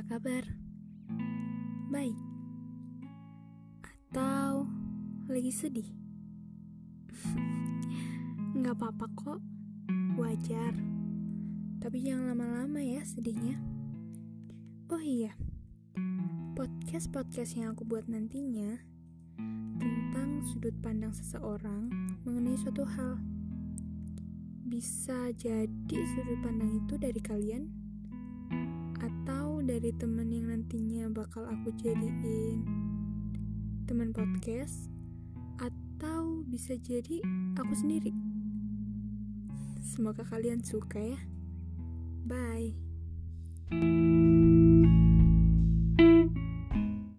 kabar? Baik? Atau lagi sedih? Nggak apa-apa kok, wajar. Tapi jangan lama-lama ya sedihnya. Oh iya, podcast-podcast yang aku buat nantinya tentang sudut pandang seseorang mengenai suatu hal. Bisa jadi sudut pandang itu dari kalian dari temen yang nantinya bakal aku jadiin teman podcast atau bisa jadi aku sendiri. Semoga kalian suka ya. Bye.